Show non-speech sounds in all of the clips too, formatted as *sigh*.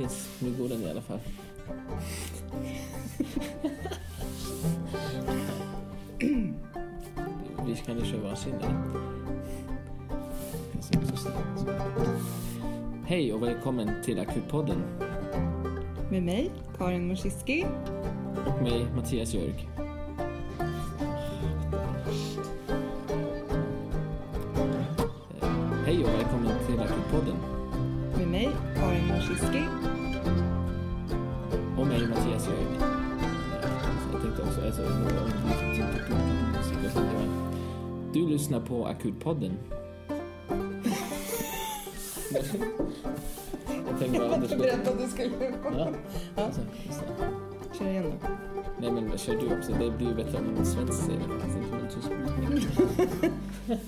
Yes, nu går den i alla fall. Vi kan ju köra varsin. Hej och välkommen till Akutpodden. Med mig, Karin Morsiski. Och mig, Mattias Jörg. Du lyssnar på Akutpodden. Jag tänkte bara om du skulle... att du skulle Ja, Ja. alltså. Kör igen då. Nej men kör du också, det blir ju bättre om en svensk säger det. *laughs*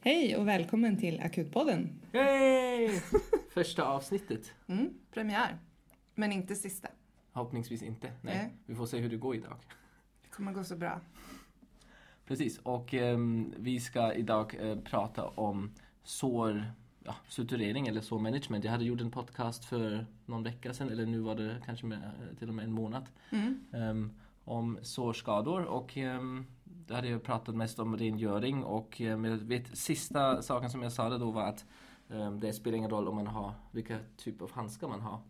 Hej och välkommen till Akutpodden. Hej! *laughs* Första avsnittet. Mm, premiär. Men inte sista. Förhoppningsvis inte. Nej. Nej. Vi får se hur det går idag. Det kommer gå så bra. Precis, och ehm, vi ska idag eh, prata om sår, ja, suturering eller sårmanagement. Jag hade gjort en podcast för någon vecka sedan, eller nu var det kanske med, eh, till och med en månad, Mm. ehm, om sårskador. Och um, då hade jag pratat mest om rengöring och um, jag vet, sista saken som jag sa då var att ehm, det spelar ingen roll om man har, vilka typ av handskar man har.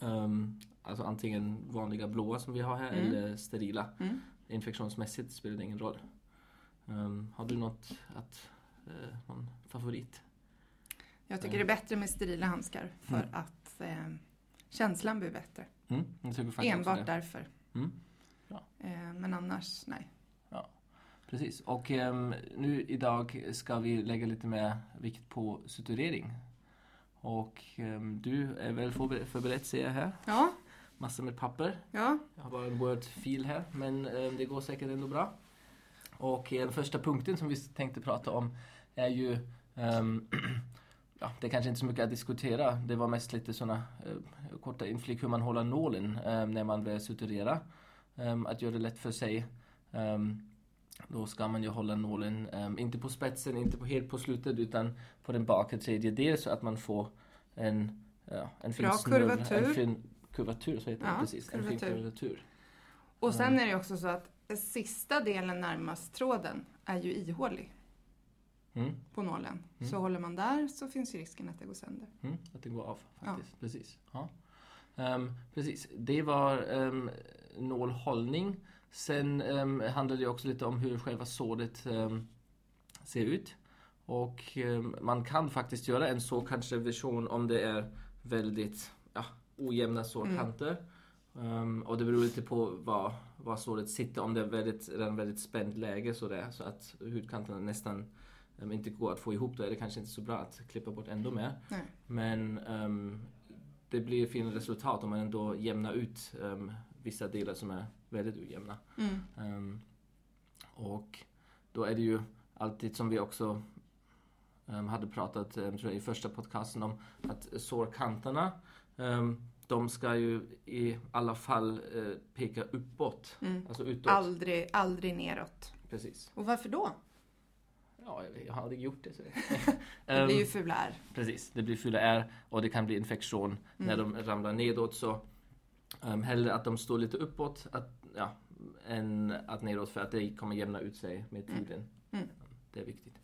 Um, alltså antingen vanliga blåa som vi har här Mm. eller sterila. Mm. Infektionsmässigt spelar det ingen roll. Um, har du något att, eh, någon favorit? Jag tycker det är bättre med sterila handskar för Mm. att eh, känslan blir bättre. Mm, Enbart därför. Mm, Eh, men annars, nej. precis. Och ehm, nu idag ska vi lägga lite mer vikt på suturering. Och ehm, du är väl förber- förberedd ser jag här. Ja, Massor med papper. ja. Jag har bara en Word-fil här, men ehm, det går säkert ändå bra. Och eh, den första punkten som vi tänkte prata om är ju ehm, *clears throat* Ja, det är kanske inte så mycket att diskutera. Det var mest lite sådana eh, korta inflick hur man håller nålen eh, när man vill suturera. Ehm, att göra det lätt för sig. Då ska man ju hålla nålen, inte på spetsen, inte på, helt på slutet, utan på den bakre tredjedel så att man får en, ja, en fin Bra snurr, kurvatur. En fin kurvatur, så heter det Ja, precis. En fin kurvatur. kurvatur. Och sen är det också så att sista delen närmast tråden är ju ihålig Mm. på nålen. Mm. Så håller man där så finns ju risken att det går sönder. Mm, att det går av faktiskt. Precis. Ja. Ehm, precis. Det var um, nålhållning. Sen um, handlade det också lite om hur själva såret ser ut. Och man kan faktiskt göra en så kanske version om det är väldigt ja, ojämna sårkanter. Ehm, och det beror lite på var, var såret sitter. Om det är väldigt, redan väldigt spänt läge så, det är, så att hudkanterna nästan um, inte går att få ihop, då är det kanske inte så bra att klippa bort ändå mer. Nej. Men ehm, det blir fina resultat om man ändå jämnar ut ehm, vissa delar som är väldigt ojämna. Mm. Och då är det ju alltid som vi också hade pratat um, tror jag, i första podcasten om att sårkanterna um, de ska ju i alla fall eh, peka uppåt. Mm. Alltså utåt. Aldrig, aldrig neråt. Precis. Och varför då? Ja, jag, har aldrig gjort det. Så. *laughs* Det blir ju Ehm, fula ärr. Precis, det blir fula ärr och det kan bli infektion när de ramlar nedåt. Så um, hellre att de står lite uppåt att, ja, än att nedåt för att det kommer jämna ut sig med tiden. Mm. Det är viktigt.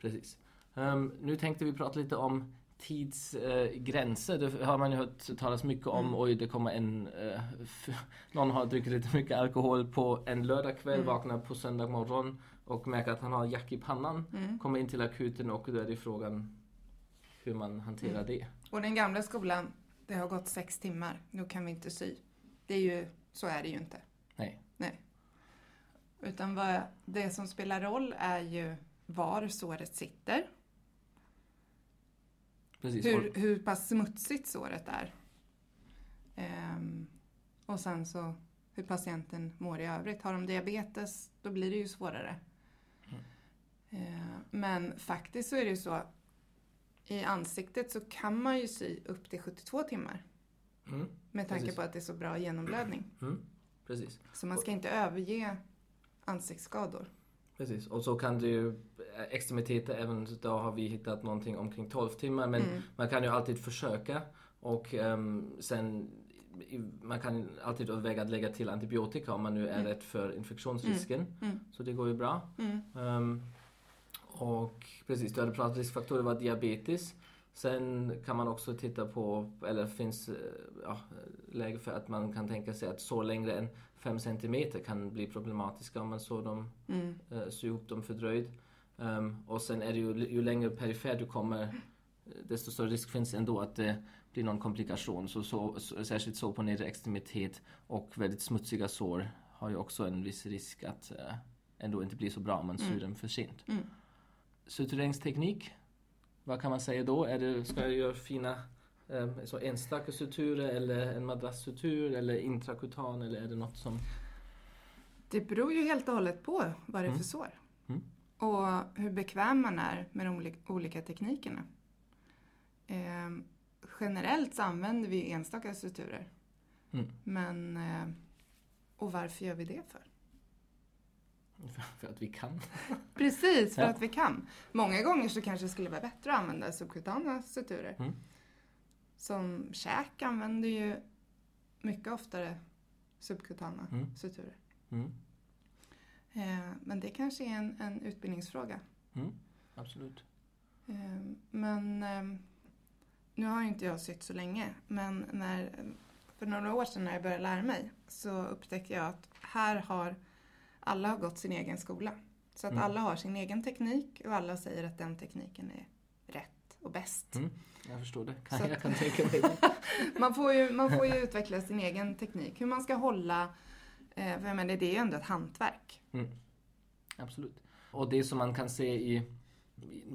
Precis. Um, nu tänkte vi prata lite om tidsgränser. det har man ju hört talas mycket om. Mm. Oj, det kommer en... eh, någon har druckit lite mycket alkohol på en lördagkväll, Mm. vaknar på söndag morgon och märker att han har jack i pannan. Mm. Kommer in till akuten och då är det frågan hur man hanterar Mm. det. Och den gamla skolan, det har gått sex timmar. Nu kan vi inte sy. Det är ju, så är det ju inte. Nej. Nej. Utan vad, det som spelar roll är ju var såret sitter. Precis. Hur, hur pass smutsigt såret är. Ehm, och sen så hur patienten mår i övrigt. Har de diabetes, då blir det ju svårare. Mm. Ehm, men faktiskt så är det ju så. I ansiktet så kan man ju sy upp till 72 timmar. mm, Med tanke Precis. på att det är så bra genomblödning. mm, precis. Så man ska inte överge ansiktsskador. Precis. Och så kan det ju extremiteter, även då har vi hittat någonting omkring 12 timmar. Men Mm. man kan ju alltid försöka. Och um, sen man kan alltid överväga att lägga till antibiotika om man nu är mm. rädd för infektionsrisken. Mm. Mm. Så det går ju bra. Um, och precis, du hade pratat riskfaktorer var diabetes. Sen kan man också titta på, eller finns eh, ja, läge för att man kan tänka sig att så längre än 5 cm kan bli problematiska om man så dem, mm. uh, sy ihop dem fördröjd. Um, och sen är det ju, ju längre perifer du kommer desto större risk finns ändå att det blir någon komplikation. Så, så, så, särskilt så på nedre extremitet och väldigt smutsiga sår har ju också en viss risk att uh, ändå inte bli så bra om man syr mm. dem för sent. Mm. Sutureringsteknik, vad kan man säga då? Är det, ska jag göra fina så enstaka suturer eller en madrasssutur eller intrakutan eller är det något som... Det beror ju helt och hållet på vad det är för mm. sår. Mm. Och hur bekväm man är med de olika teknikerna. Eh, generellt så använder vi enstaka strukturer. Mm. Men, eh, och varför gör vi det för? *laughs* För att vi kan. *laughs* Precis, för ja. att vi kan. Många gånger så kanske det skulle vara bättre att använda subkutana strukturer. Som käk använder ju mycket oftare subkutana mm. strukturer. Mm. Eh, men det kanske är en, en utbildningsfråga. Mm. Absolut. Eh, men eh, nu har inte jag sytt så länge, men när, för några år sedan när jag började lära mig så upptäckte jag att här har alla har gått sin egen skola. Så att mm. alla har sin egen teknik och alla säger att den tekniken är rätt och bäst. Mm. Jag förstår det. Kan, jag kan *laughs* tänka mig man, får ju, man får ju utveckla sin egen teknik. Hur man ska hålla, eh, för jag menar, det är ju ändå ett hantverk. Mm. Absolut. Och det som man kan se i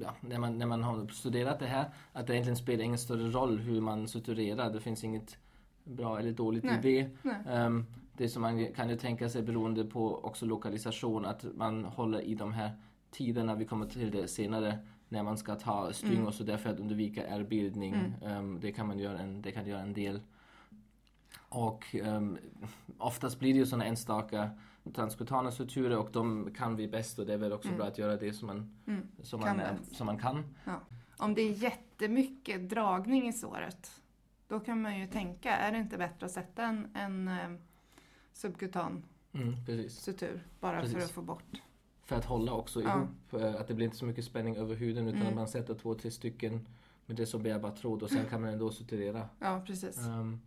ja, när, man, när man har studerat det här, att det egentligen spelar ingen större roll hur man suturerar. Det finns inget bra eller dåligt Nej. i det. Um, det som man kan ju tänka sig beroende på också lokalisation, att man håller i de här tiderna, vi kommer till det senare, när man ska ta styng mm. och så därför att undvika ärrbildning. Um, det, kan man göra en, det kan göra en del. Och um, oftast blir det ju sådana enstaka transkutana suturer och de kan vi bäst och det är väl också mm. bra att göra det som man, mm. som kan, man, som man kan. Ja. Om det är jättemycket dragning i såret då kan man ju tänka, är det inte bättre att sätta en, en eh, subkutan mm, sutur bara precis. för att få bort? För att hålla också ja. ihop, eh, att det blir inte så mycket spänning över huden utan mm. att man sätter två, tre stycken med det som blir bara tråd och sen kan man ändå suturera. Ja, precis. Um,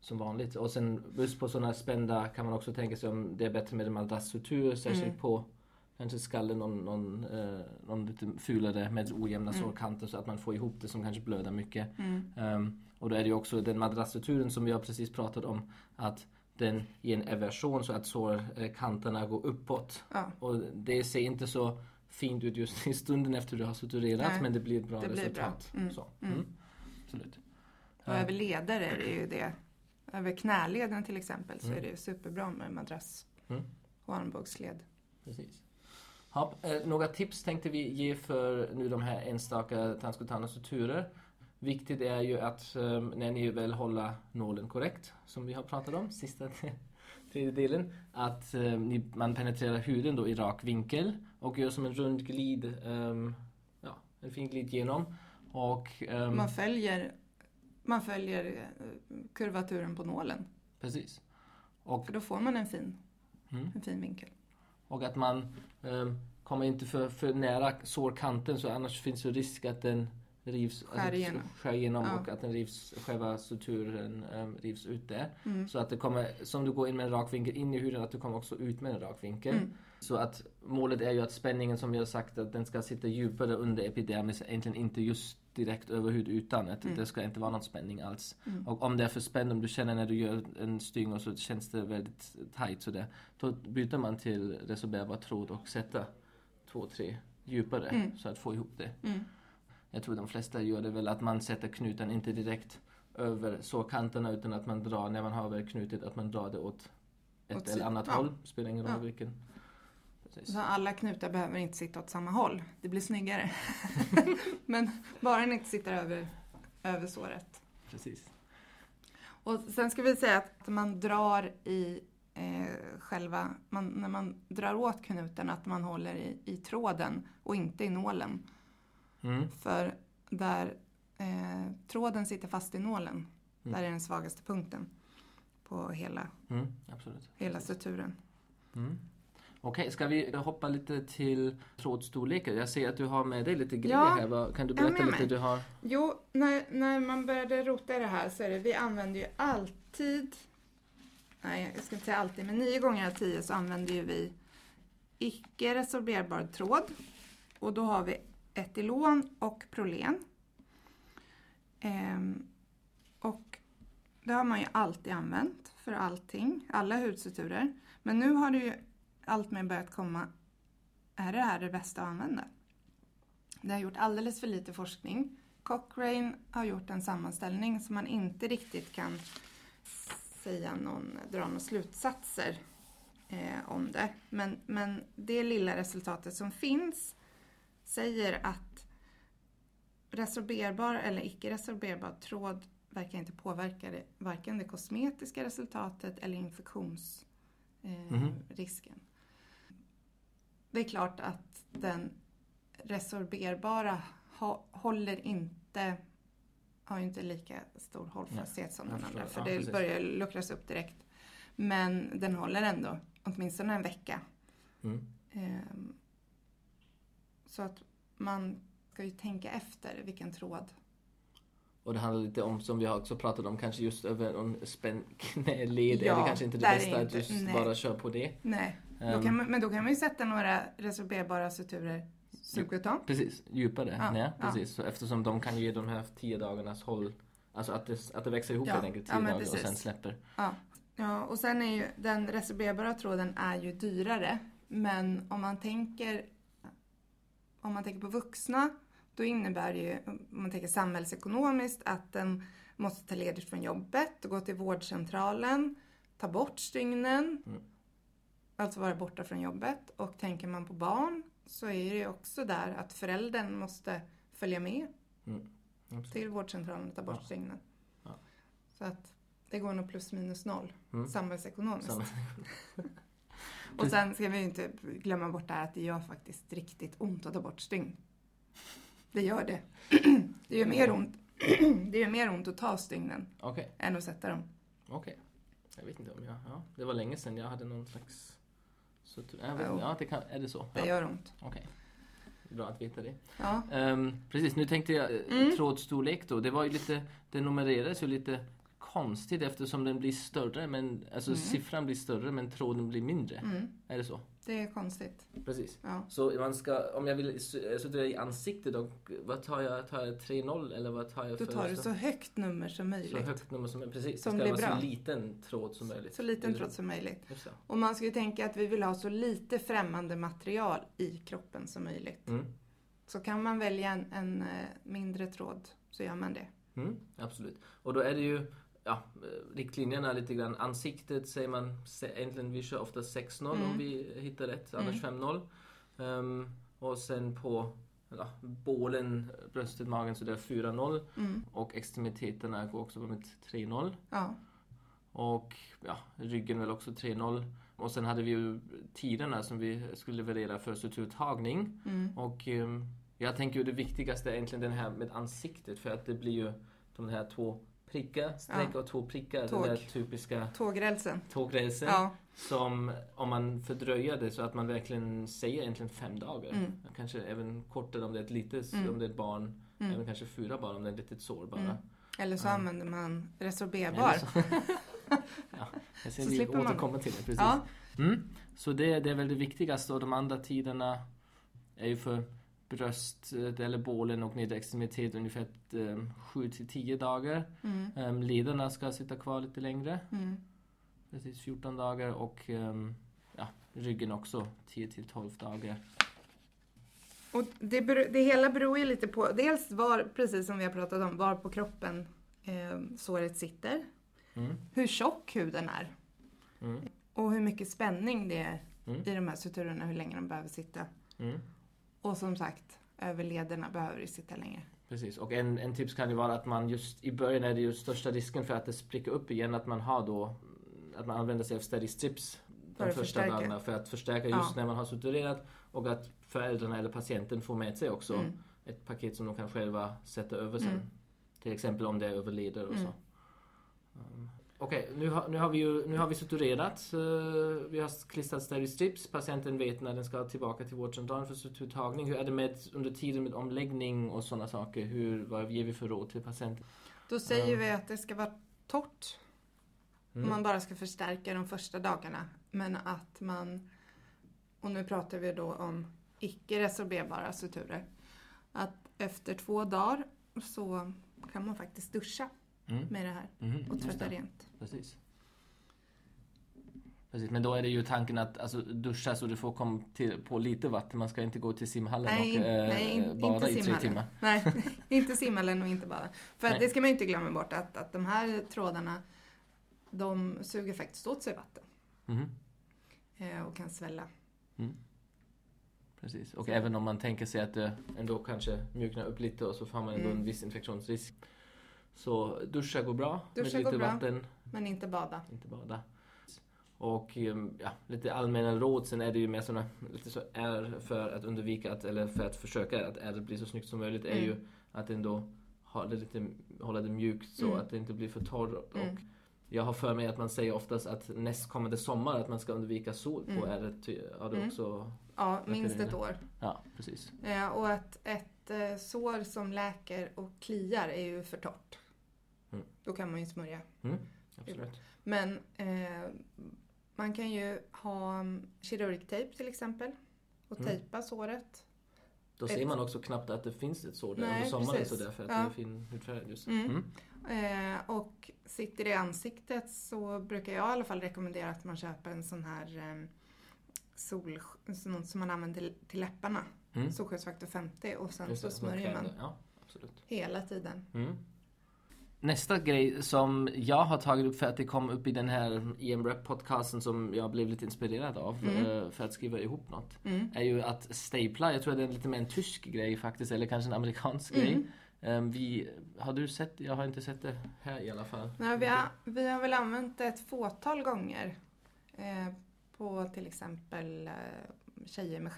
som vanligt. Och sen just på sådana spända kan man också tänka sig om det är bättre med en madrasssutur, särskilt mm. på kanske skallen någon, någon, eh, någon lite fulare med ojämna mm. sårkanter så att man får ihop det som kanske blöder mycket. Mm. Um, och då är det ju också den madrassstrukturen som vi har precis pratat om att den i en eversion så att sårkanterna går uppåt. Ja. Och det ser inte så fint ut just i stunden efter du har suturerat Nej, men det blir ett bra det resultat. Bra. Mm. Så. Mm. mm. Absolut. Och över leder är det ju det över knäleden till exempel så mm. är det superbra med madrass mm. och armbågsled. Precis. Ja, eh, några tips tänkte vi ge för nu de här enstaka transkutana suturer. Viktigt är ju att um, när ni väl håller nålen korrekt, som vi har pratat om, sista *laughs* tredje delen, att ni, man penetrerar huden då i rak vinkel och gör som en rund glid, um, ja, en fin glid genom. Och, man följer man följer eh, kurvaturen på nålen. Precis. Och, för då får man en fin, mm. en fin vinkel. Och att man kommer inte för, för nära sårkanten så annars finns det risk att den rivs, skär alltså, igenom, skär igenom ja. och att den rivs, själva suturen um, rivs ut där. Mm. Så att det kommer, som du går in med en rak vinkel in i huden, att du kommer också ut med en rak vinkel. Mm. Så att målet är ju att spänningen som vi har sagt att den ska sitta djupare under epidermis, egentligen inte just direkt över hudytan. Att mm. Det ska inte vara någon spänning alls. Mm. Och om det är för spänt, om du känner när du gör en styng och så känns det väldigt tight sådär. Då byter man till resorberbar tråd och sätter två, tre djupare mm. så att få ihop det. Jag tror de flesta gör det väl att man sätter knuten inte direkt över sårkanterna utan att man drar, när man har väl knutit, att man drar det åt ett åt eller annat ja. håll. Spelar ingen roll ja. vilken. Precis. Så alla knutar behöver inte sitta åt samma håll. Det blir snyggare. *laughs* Men bara den inte sitter över, över såret. Precis. Och sen ska vi säga att man drar i eh, själva, man, när man drar åt knuten, att man håller i, i tråden och inte i nålen. Mm. För där eh, tråden sitter fast i nålen. Mm. Där är den svagaste punkten på hela, Mm, hela strukturen. Mm. Okej, ska vi hoppa lite till trådstorlekar? Jag ser att du har med dig lite grejer Ja, här. Kan du berätta lite? Du har... Jo, när, när man började rota i det här så är det, vi använder ju alltid, nej jag ska inte säga alltid, men nio gånger av tio så använder ju vi icke resorberbar tråd. Och då har vi Etilon och prolen. Ehm, och det har man ju alltid använt för allting, alla hudsuturer. Men nu har det ju allt mer börjat komma, är det här det bästa att använda? Det har gjort alldeles för lite forskning. Cochrane har gjort en sammanställning som man inte riktigt kan säga någon, dra några slutsatser eh, om det. Men, men det lilla resultatet som finns säger att resorberbar eller icke resorberbar tråd verkar inte påverka det, varken det kosmetiska resultatet eller infektionsrisken. Risken. Det är klart att den resorberbara håller inte har ju inte lika stor hållfasthet som den andra. För det börjar luckras upp direkt. Men den håller ändå åtminstone en vecka. Mm. Ehm, så att man ska ju tänka efter vilken tråd. Och det handlar lite om, som vi har också pratat om, kanske just över en spänd knäled. Ja, är det kanske inte det är bästa att inte- just nej. bara köra på det. Nej, då Ehm, man, men då kan man ju sätta några resorberbara suturer subkutant. Precis, djupare. Ja, nej, ja. precis. Så eftersom de kan ge de här tio dagarnas håll, alltså att det, att det växer ihop Ja, helt enkelt ja, tio men dagar och precis. sen släpper. Ja. ja, och sen är ju den resorberbara tråden är ju dyrare. Men om man tänker om man tänker på vuxna, då innebär det ju, om man tänker samhällsekonomiskt, att den måste ta ledigt från jobbet och gå till vårdcentralen, ta bort stygnen, Mm. alltså vara borta från jobbet. Och tänker man på barn så är det ju också där att föräldern måste följa med Absolut. till vårdcentralen och ta bort Ja. stygnen. Ja. Så att det går nog plus minus noll Mm. samhällsekonomiskt. Samma. *laughs* Och sen ska vi ju inte glömma bort det här att det gör faktiskt riktigt ont att ta bort stygn. Det gör det. *clears throat* Det gör mer ont, *clears throat* det gör mer ont att ta stygnen Okej, än att sätta dem. okej. Jag vet inte om jag... Ja, det var länge sedan jag hade någon slags... Så, jag vet, ja, det kan, är det så? Det Ja, gör ont. okej. Bra att veta det. Ja, Ehm, precis, nu tänkte jag eh, Mm. trådstorlek då. Det var ju lite, det numreras ju lite konstigt eftersom den blir större, men alltså Mm. siffran blir större men tråden blir mindre. mm, Är det så? det är konstigt. Precis. Ja. Så man ska, om jag vill studera i ansiktet då, vad tar jag? Tar jag 3-0 eller vad tar jag Då för tar du så högt nummer som så möjligt. högt nummer som Precis, Som det ska blir vara bra. så liten tråd som möjligt. Så liten tråd som möjligt. Och man ska ju tänka att vi vill ha så lite främmande material i kroppen som möjligt. Mm. Så kan man välja en, en eh, mindre tråd så gör man det. Mm, absolut. Och då är det ju ja, eh, riktlinjerna lite grann. Ansiktet säger man, egentligen vi kör ofta 6-0 Mm. om vi hittar rätt, annars 5-0. Ehm, och sen på ja, bålen, bröstet, magen så det är 4-0. Mm. Och extremiteterna går också med 3-0. Ja. Och ja, ryggen väl också 3-0. Och sen hade vi ju tiderna som vi skulle leverera för suturtagning. Mm. Och ehm, jag tänker ju det viktigaste är egentligen den här med ansiktet för att det blir ju de här två prickar, streck Ja. och två prickar. Tåg. Den där typiska Tågrälsen. tågrälsen. Ja. Som om man fördröjer det så att man verkligen säger egentligen fem dagar. Mm. Kanske även kortare om det är ett litet, Mm. om det är ett barn. Mm. Även kanske fyra barn om det är ett litet sår bara. Mm. Eller så Ja. använder man resorberbar. *laughs* Ja, jag ser Så vi man- återkomma till det. Precis. Ja. Mm. Så det, det är väl det viktigaste och de andra tiderna är ju för bröstet eller bålen och nedre extremitet ungefär 7 till 10 dagar. Mm. Um, lederna ska sitta kvar lite längre, Mm. precis 14 dagar och ehm, ja, ryggen också 10 till 12 dagar. Och det, det hela beror ju lite på, dels var, precis som vi har pratat om, var på kroppen eh, såret sitter. Mm. Hur tjock huden är. Mm. Och hur mycket spänning det är Mm. i de här suturerna, hur länge de behöver sitta. Och som sagt, över lederna behöver det sitta längre. Precis, och en, en tips kan ju vara att man just i början är det ju största risken för att det spricker upp igen att man har då att man använder sig av steady strips För de att första förstärka. dagarna för att förstärka Ja. just när man har suturerat och att föräldrarna eller patienten får med sig också Mm. ett paket som de kan själva sätta över sen. Mm. Till exempel om det är över leder och Mm. så. Okej, nu, har, nu, har vi ju, nu har vi suturerat. eh, vi har klistrat steri-strips. Patienten vet när den ska tillbaka till vårdcentralen för suturtagning. Hur är det med under tiden med omläggning och sådana saker? Hur, vad ger vi för råd till patienten? Då säger vi att det ska vara torrt. Mm. Man bara ska förstärka de första dagarna. Men att man, och nu pratar vi då om icke resorberbara suturer. Att efter två dagar så kan man faktiskt duscha Mm. med det här Mhm, och tvätta rent. Precis. Precis, men då är det ju tanken att alltså, duscha så du får komma till, på lite vatten. Man ska inte gå till simhallen Nej, och eh, nej, in- bada inte i tre timmar. Nej, *laughs* inte simhallen och inte bada. För att Nej. det ska man ju inte glömma bort att, att de här trådarna de suger faktiskt åt sig vatten eh, och kan svälla. Precis. Och även om man tänker sig att det ändå kanske mjuknar upp lite och så får man ändå Mm. en viss infektionsrisk. Så duscha går bra Duscha med lite bra. vatten, Men inte bada. inte bada. Och ehm, ja, lite allmänna råd sen är det ju mer såna, lite så är för att undvika att, eller för att försöka att ärret blir så snyggt som möjligt är Mm. ju att ändå ha det lite, hålla det mjukt så Mm. att det inte blir för torrt. Mm. Och jag har för mig att man säger oftast att nästkommande sommar att man ska undvika sol på Mm. Ty- Har du Mm. också? Ja, minst ett år. Ja, precis. Eh, och att ett sår som läker och kliar är ju för torrt. Mm. Då kan man ju smörja. Mm, absolut. Men eh, man kan ju ha mm, kirurgtejp till exempel och Mm. tejpa såret. Då ser man också knappt att det finns ett sår där Nej, under sommaren precis. så därför att Ja. det är fin hudfärg. Just. Mm. Mm. Eh, och sitter det i ansiktet så brukar jag i alla fall rekommendera att man köper en sån här eh, sol, sån som man använder till läpparna. Mm. Solskyddsfaktor 50 och sen Just så det, smörjer man Ja, hela tiden. Mm. Nästa grej som jag har tagit upp för att det kom upp i den här EM-rep podcasten som jag blev lite inspirerad av Mm. eh, för att skriva ihop något. Mm. Är ju att stapla, jag tror att det är lite mer en tysk grej faktiskt eller kanske en amerikansk Mm. grej. Eh, Vi, har du sett, jag har inte sett det här i alla fall. Nej, vi, har, vi har väl använt det ett fåtal gånger eh, på till exempel eh, tjejer med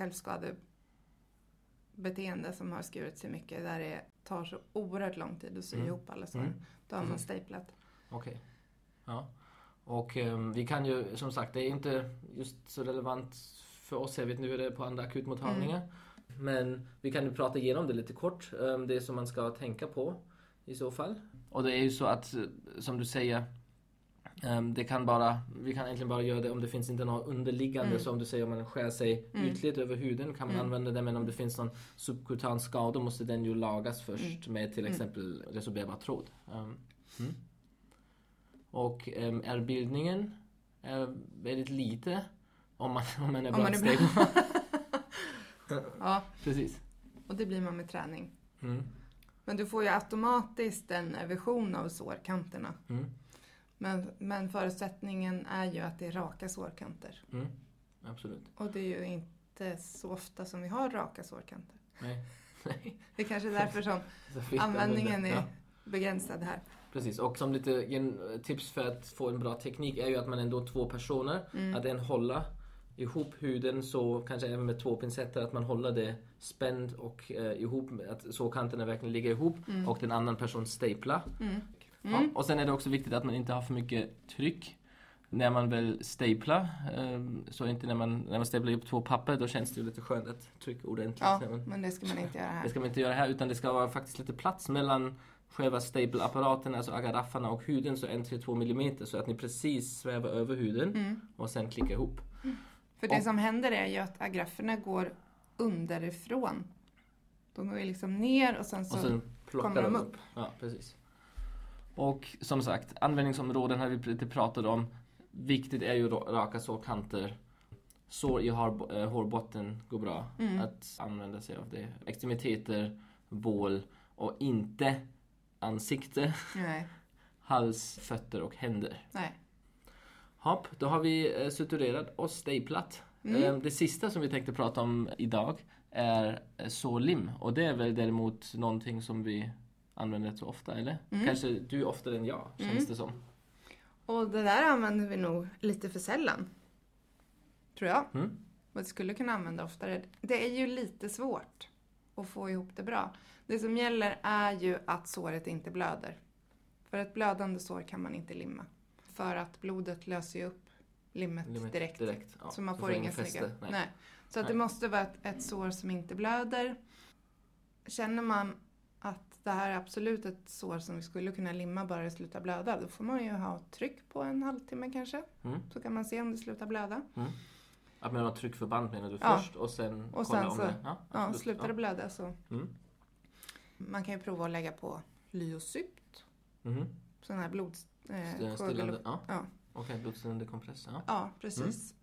självskadebeteende som har skurit sig mycket där det tar så oerhört lång tid att sy Mm. ihop alla sår. Mm. Då har man staplat. Okej. Ja. Och ehm, vi kan ju, som sagt, det är inte just så relevant för oss. Jag vet nu är det på andra akutmottagningar. Men vi kan ju prata igenom det lite kort. ehm, det som man ska tänka på i så fall. Och det är ju så att, eh, som du säger, det kan bara, vi kan egentligen bara göra det om det finns inte något underliggande. Mm. Så om du säger om man skär sig Mm. ytligt över huden kan man Mm. använda det. Men om det finns någon subkutan skada måste den ju lagas först med till Mm. exempel resorberbar tråd. Ehm, mm. Och um, ärrbildningen är väldigt lite om man, *laughs* om man är Om bra man är att bra. *laughs* Ja, Precis. och det blir man med träning. Mm. Men du får ju automatiskt en version av sårkanterna. Men, men förutsättningen är ju att det är raka sårkanter. Mm. Absolut. Och det är ju inte så ofta som vi har raka sårkanter. Nej. *laughs* Nej. Det är kanske är därför som *laughs* användningen är begränsad här. precis. Och som lite tips för att få en bra teknik är ju att man ändå är två personer. Mm. Att en håller ihop huden så kanske även med två pincetter att man håller det spänd och eh, ihop. Att sårkanterna verkligen ligger ihop. Mm. Och den andra personen staplar. Mm. Ja, Mm. och sen är det också viktigt att man inte har för mycket tryck när man väl staplar. ehm, Så inte när man, när man staplar upp två papper, då känns det ju lite skönt att trycka ordentligt. Ja, man- men det ska man inte göra Det här. ska man inte göra här, utan det ska vara faktiskt lite plats mellan själva stapelapparaten, alltså agaraffarna och huden, så en till två millimeter så att ni precis svävar över huden Mm. och sen klickar ihop. För det Och- som händer är ju att agrafferna går underifrån. De går ju liksom ner och sen så... Och sen kommer de de upp. Ja, precis. Och som sagt, användningsområden har vi lite pratat om. Viktigt är ju ra- raka sårkanter. Sår i hår, eh, hårbotten går bra Mm. att använda sig av det. Extremiteter, bål och inte ansikte, Nej, *laughs* hals, fötter och händer. nej. Hopp, då har vi eh, suturerat och staplat. Mm. Eh, Det sista som vi tänkte prata om idag är eh, sårlim. Och det är väl däremot någonting som vi använder rätt så ofta, eller? Mm. Kanske du oftare än jag, känns Mm. det som. Och det där använder vi nog lite för sällan. Tror jag. Mm. Vi skulle kunna använda oftare. Det är ju lite svårt. och få ihop det bra. Det som gäller är ju att såret inte blöder. För ett blödande sår kan man inte limma. För att blodet löser ju upp limmet, Limmet direkt. direkt. Ja, Så man får får inga snygga. Nej. nej. Så att Nej. det måste vara ett, ett sår som inte blöder. Känner man att det här är absolut ett sår som vi skulle kunna limma bara det slutar blöda, då får man ju ha tryck på en halvtimme kanske. Mm. Så kan man se om det slutar blöda. Att man har tryckförband menar du Ja. först och sen Och kolla sen om så- det... Ja, Ja, slutar det blöda så. Mm. Man kan ju prova att lägga på Lyocypt, Mhm. sån här blod... Eh, Stillande, ja. ja. Okej, blodstillande kompress. Ja. ja, precis.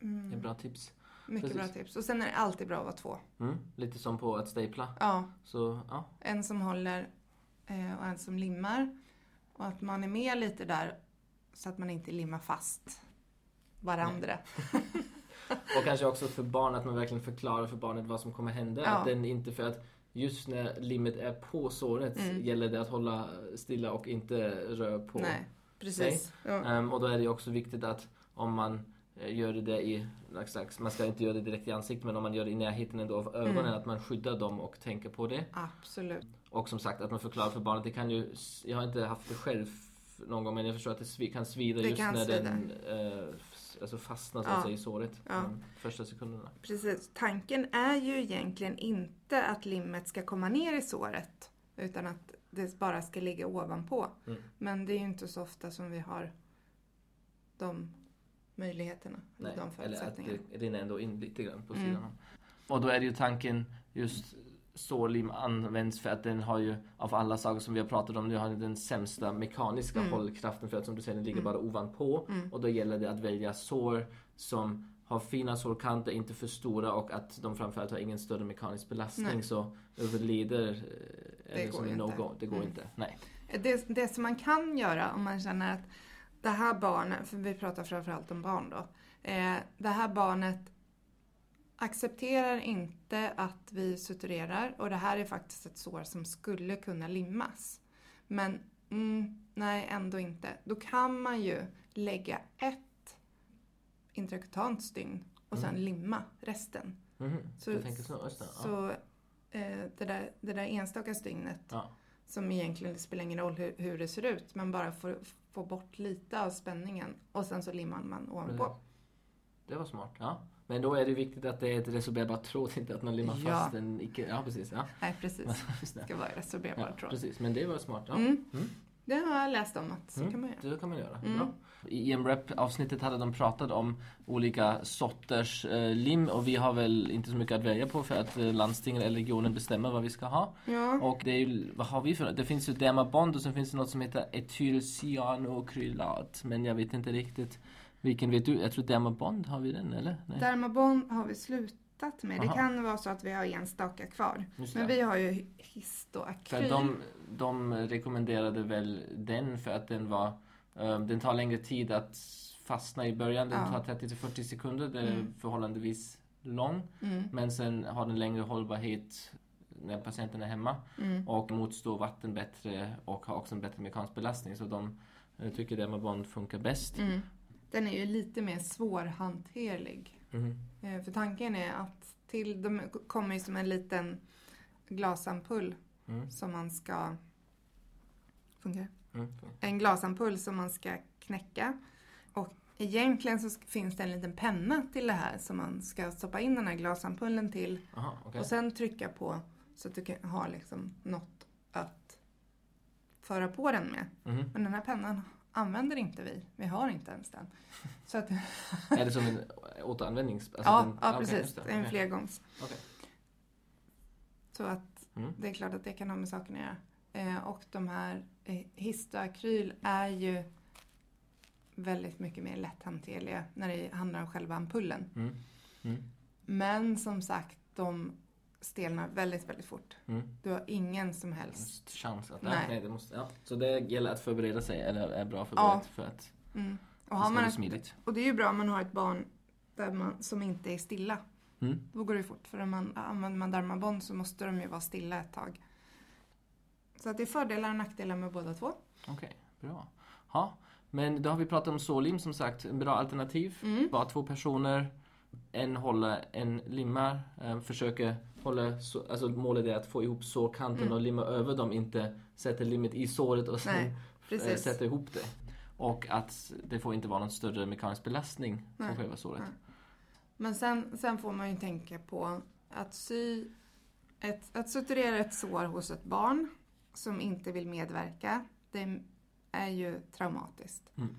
Det är Mm. bra tips. Mycket precis. bra tips. Och sen är det alltid bra att vara två. Mm. Lite som på att stapla. Ja, Så, ja. en som håller eh, och en som limmar. Och att man är med lite där så att man inte limmar fast varandra. *laughs* Och kanske också för barn att man verkligen förklarar för barnet vad som kommer hända. Ja. Att den inte för att just när limmet är på såret Mm. gäller det att hålla stilla och inte röra på. Nej, precis. Ja. Ehm, och då är det också viktigt att om man gör det i, man ska inte göra det direkt i ansiktet men om man gör det i närheten ändå av ögonen Mm. att man skyddar dem och tänker på det. Absolut. Och som sagt att man förklarar för barnet, det kan ju, jag har inte haft det själv någon gång men jag förstår att det kan svida Det just kan när svida. den eh, alltså fastnar så Ja. i såret. Ja. de första sekunderna. Precis. Tanken är ju egentligen inte att limmet ska komma ner i såret. Utan att det bara ska ligga ovanpå. Mm. Men det är ju inte så ofta som vi har de möjligheterna. Nej, eller de eller att förutsättningarna. det rinner ändå in lite grann på Mm. sidan. Och då är det ju tanken just sårlim används för att den har ju av alla saker som vi har pratat om nu har den sämsta mekaniska Mm. hållkraften för att som du säger den ligger Mm. bara ovanpå Mm. och då gäller det att välja sår som har fina sårkanter, inte för stora och att de framförallt har ingen större mekanisk belastning Nej. så över leder eh, Det det, går inte. no-go. Det går Mm. inte. Nej. Det, det som man kan göra om man känner att det här barnet, för vi pratar framförallt om barn då. Eh, det här barnet accepterar inte att vi suturerar och det här är faktiskt ett sår som skulle kunna limmas. Men mm, nej, ändå inte. Då kan man ju lägga ett intrakutant stygn och sen Mm. limma resten. Mhm. Så- så. Det. Ja. Så eh, det, där, det där enstaka stygnet Ja. Som egentligen spelar ingen roll hur, hur det ser ut, men bara får få bort lite av spänningen och sen så limmar man ovanpå. Precis. Det var smart. Ja. Men då är det viktigt att det är ett resorberbar tråd, inte att man limmar Ja. fast en icke... Ja, precis. Ja. Nej, precis. *laughs* Det. ska vara resorberbar Ja, tråd. precis. Men det var smart. Ja. Mm. Mm. Det har jag läst om att så Mm. kan man göra. Det kan man göra. Mm. Bra. I EMREP-avsnittet hade de pratat om olika sorters eh, lim och vi har väl inte så mycket att välja på för att eh, landstingen eller regionen bestämmer vad vi ska ha. Ja, Och det är ju, vad har vi för Det finns ju Dermabond och sen finns det något som heter etylcyanokrylat. Men jag vet inte riktigt vilken vet du? Jag tror Dermabond har vi den eller? Nej. Dermabond har vi slutat med. Det Aha. kan vara så att vi har enstaka kvar. Men det. vi har ju För histoakryl. de, de rekommenderade väl den för att den var eh, Den tar längre tid att fastna i början. Den Ja. tar 30-40 sekunder. Det är Mm. förhållandevis lång. Mm, Men sen har den längre hållbarhet när patienten är hemma. mm. Och motstår vatten bättre och har också en bättre mekanisk belastning. Så de eh, tycker Dermabond funkar bäst. Mm. Den är ju lite mer svårhanterlig. Eh, För tanken är att till, de kommer ju som en liten glasampull Mm. som man ska... Funkar Mm. En glasampull som man ska knäcka. Och egentligen så finns det en liten penna till det här som man ska stoppa in den här glasampullen till. Aha, okej. Och sen trycka på så att du kan ha liksom något att föra på den med. Men den här pennan använder inte vi. Vi har inte ens den. Så att, *laughs* Är det som en återanvändnings... alltså ja, den- ja, precis. är en flergångs. Okej. Så att Mm. det är klart att det kan ha med saken att göra. Eh, och de här eh, histoakryl är ju väldigt mycket mer lätthanterliga när det handlar om själva ampullen. Mm. Mm. Men som sagt, de stelnar väldigt, väldigt fort. Mm. Du har ingen som helst. Chans att... Nej. Nej. det måste, ja. Så det gäller att förbereda sig, eller är bra förberett för att Mm. Och, det har ska man ett, smidigt. och det är ju bra om man har ett barn där man, som inte är stilla. Mm. Då går det fort. För om man använder man Dermabond så måste de ju vara stilla ett tag. Så att det är fördelar och nackdelar med båda två. Okej, bra. Ja, men då har vi pratat om sårlim som sagt, en bra alternativ. Mm. Bara två personer, en håller, en limmar, eh, försöker hålla, så, alltså målet är att få ihop sårkanten Mm. och limma över dem, inte sätta limmet i såret och sen Nej, eh, sätta ihop det. Och att det får inte vara någon större mekanisk belastning Nej. på själva såret. Nej. Men sen, sen får man ju tänka på att sy ett, att suturera ett sår hos ett barn som inte vill medverka, det är ju traumatiskt. Mm.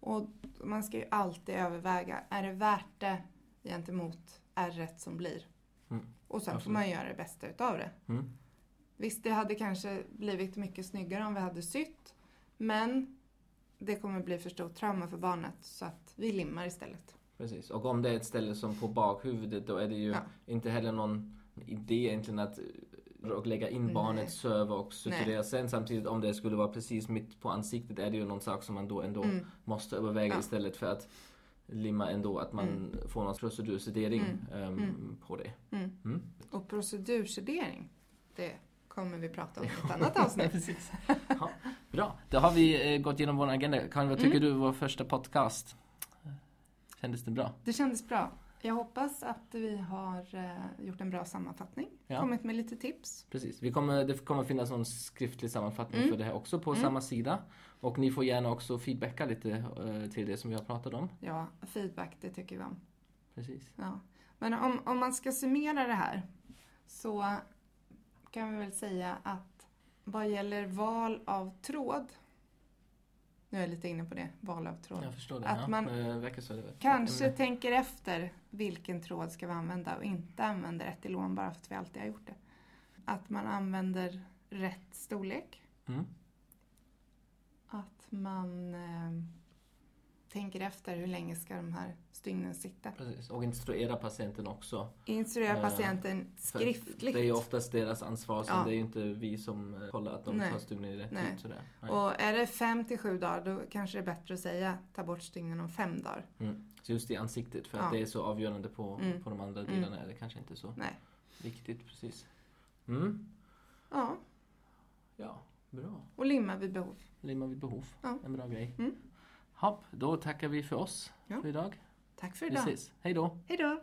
Och man ska ju alltid överväga, är det värt det gentemot ärret som blir? Mm. Och sen får Absolut. man göra det bästa utav det. Mm. Visst, det hade kanske blivit mycket snyggare om vi hade sytt, men det kommer bli för stort trauma för barnet så att vi limmar istället. Precis. Och om det är ett ställe som på bakhuvudet då är det ju Ja. inte heller någon idé egentligen att eh, och lägga in barnet, söva och suturera sen. Samtidigt om det skulle vara precis mitt på ansiktet är det ju någon sak som man då ändå Mm. måste överväga Ja. istället för att limma ändå att man Mm. får någon procedursedering Mm. Mm. på det. Mm. Mm. Och procedursedering, det kommer vi prata om i ett annat avsnitt. *laughs* Ja, bra, då har vi eh, gått igenom vår agenda. Karin, vad tycker du vår första podcast? Kändes det bra? Det kändes bra. Jag hoppas att vi har eh, gjort en bra sammanfattning. Ja. Kommit med lite tips. Precis. Vi kommer, det kommer finnas någon skriftlig sammanfattning Mm. för det här också på Mm. samma sida. Och ni får gärna också feedbacka lite eh, till det som vi har pratat om. Ja, feedback, det tycker vi om. Precis. Ja. Men om, om man ska summera det här så kan vi väl säga att vad gäller val av tråd, nu är jag lite inne på det, val av tråd. Jag förstår det. Att ja. man. Det Kanske tänker efter vilken tråd ska vi använda och inte använder etilon bara för att vi alltid har gjort det. Att man använder rätt storlek. Mm. Att man eh, tänker efter hur länge ska de här stygnen sitta. Precis. Och instruera patienten också. Instruera Eh, patienten För skriftligt. Det är ju oftast deras ansvar, så Ja. det är ju inte vi som eh, kollar att de Nej. tar stygnen i rätt Nej. tid. Sådär. Nej. Och är det fem till sju dagar då kanske det är bättre att säga ta bort stygnen om fem dagar. Mm. Så just i ansiktet, för Ja. att det är så avgörande på, Mm. på de andra Mm. delarna är det kanske inte så Nej. viktigt. Precis. Mm. Ja, Ja, bra. och limma vid behov. Limma vid behov. Ja. En bra grej. Hopp, då tackar vi för oss Ja. för idag. Tack för Vi idag. ses. Hej då! Hej då!